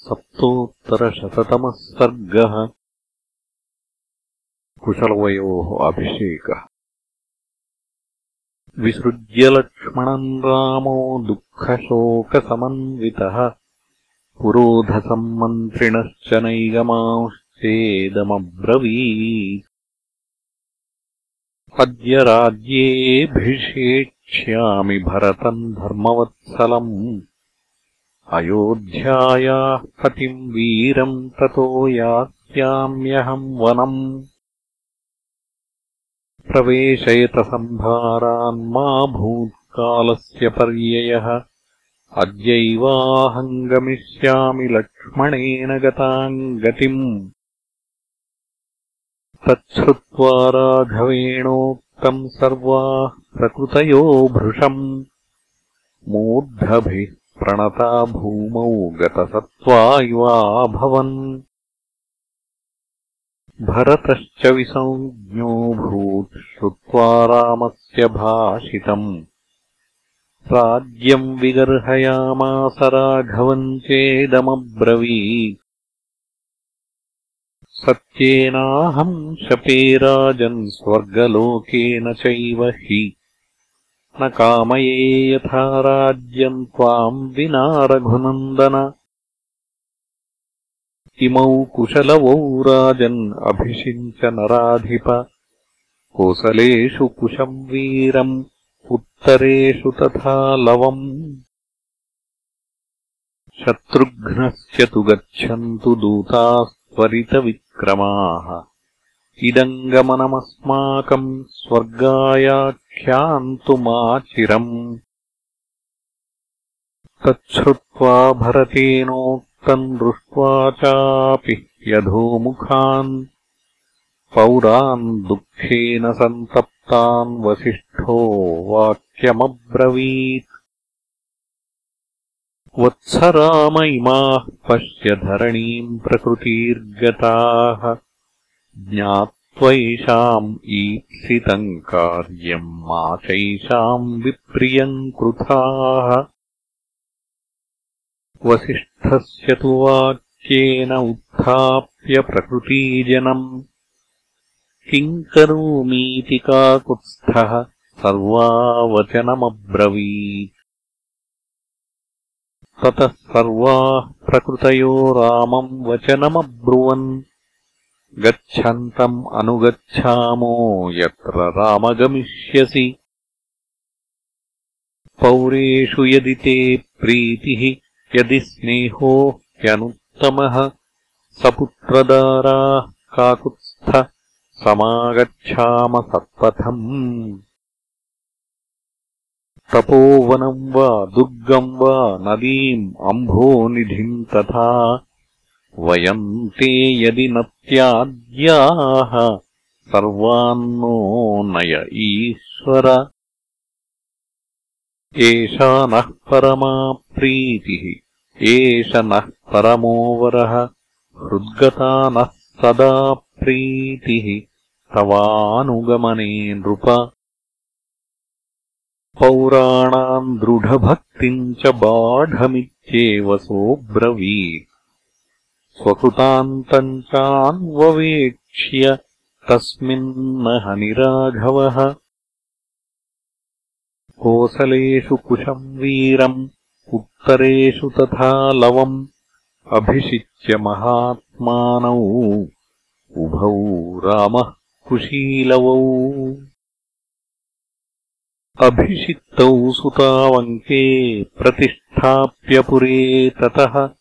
सप्तोत्तरशततमः सर्गः कुशलवयोः अभिषेकः। विसृज्य लक्ष्मणम् रामो दुःखशोकसमन्वितः। पुरोधसम्मन्त्रिणश्च नैगमांश्चेदमब्रवीत्। अद्य राज्येऽभिषेक्ष्यामि भरतम् धर्मवत्सलम् अयोध्यायाः पतिम् वीरम् ततो यास्याम्यहम् वनम्। प्रवेशयतसम्भारान्मा भूत्कालस्य पर्ययः। अद्यैवाहम् गमिष्यामि लक्ष्मणेन गताम् गतिम् तच्छ्रुत्वा राघवेणोक्तम् सर्वाः प्रकृतयो भृशम् मूर्धभिः प्रणता भूमौ गतसत्त्वा इवाभवन् भरतश्च विसञ्ज्ञोऽभूत् श्रुत्वा रामस्य भाषितम्। राज्यम् विगर्हयामास राघवम् चेदमब्रवीत्। सत्येनाहम् शपे राजन् स्वर्गलोकेन चैव हि न कामये यथा राज्यम् त्वाम् विना रघुनन्दन। इमौ कुशलवौ राजन् अभिषिञ्च नराधिप। कोसलेषु कुशम् वीरम् उत्तरेषु तथा लवम्। शत्रुघ्नस्य तु गच्छन्तु दूतास्त्वरितविक्रमाः इदम् गमनमस्माकम् स्वर्गायाख्यान्तुमाचिरम्। तच्छ्रुत्वा भरतेनोक्तम् दृष्ट्वा चापि यधोमुखान्। पौरान् दुःखेन सन्तप्तान् वसिष्ठो वाक्यमब्रवीत्। वत्सराम इमाः पश्य धरणीम् प्रकृतिर्गताः ज्ञात्वैषाम् ईप्सितम् कार्यम् मा चैषाम् विप्रियम् कृथाः। वसिष्ठस्य तु वाक्येन उत्थाप्य प्रकृतीजनम्। किम् करोमीति काकुत्स्थः सर्वावचनमब्रवीत्। ततः सर्वाः प्रकृतयो रामम् वचनमब्रुवन् गच्छन्तम् अनुगच्छामो यत्र रामगमिष्यसि। पौरेषु यदि ते प्रीतिः यदि स्नेहो ह्यनुत्तमः सपुत्रदाराः काकुत्स्थ समागच्छाम सत्पथम् तपोवनम् वा दुर्गम् वा नदीम् अम्भोनिधिम् तथा वयम् ते यदि न त्याज्याः सर्वान्नो नय ईश्वर। एषा नः परमा प्रीतिः एष नः परमो वरः हृद्गता नः सदा प्रीतिः तवानुगमने नृप। पौराणाम् दृढभक्तिम् च बाढमित्येव सोऽब्रवीत् स्वकृतान्तम् चान्ववेक्ष्य तस्मिन्न हनिराघवः कोसलेषु कुशम् वीरम् उत्तरेषु तथा लवम् अभिषिच्य महात्मानौ। उभौ रामः कुशीलवौ। अभिषिक्तौ सुतावङ्के प्रतिष्ठाप्यपुरे ततः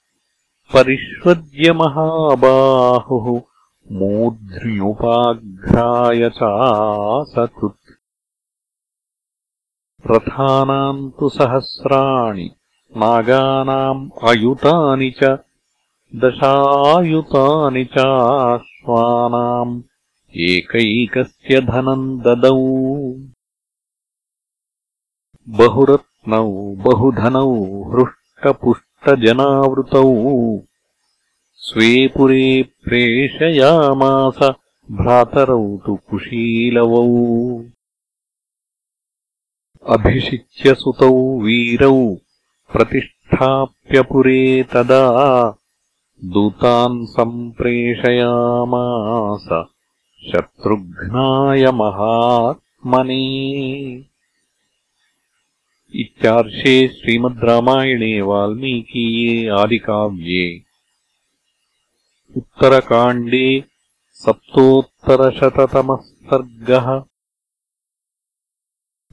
परिष्वज्य महाबाहुः मूर्ध्न्युपाघ्राय चासकृत् रथानाम् तु सहस्राणि नागानाम् अयुतानि च दशायुतानि चाश्वानाम् एकैकस्य धनम् ददौ। बहुरत्नौ बहुधनौ हृष्टपुष्ट जनावृतौ स्वे पुरे प्रेषयामास भ्रातरौ तु कुशीलवौ। अभिषिच्य सुतौ वीरौ प्रतिष्ठाप्यपुरे तदा दूतान् सम्प्रेषयामास शत्रुघ्नाय महात्मने इत्यार्षे श्रीमद् रामायणे वाल्मीकीये आदिकाव्ये उत्तरकाण्डे सप्तोत्तरशततमः सर्गः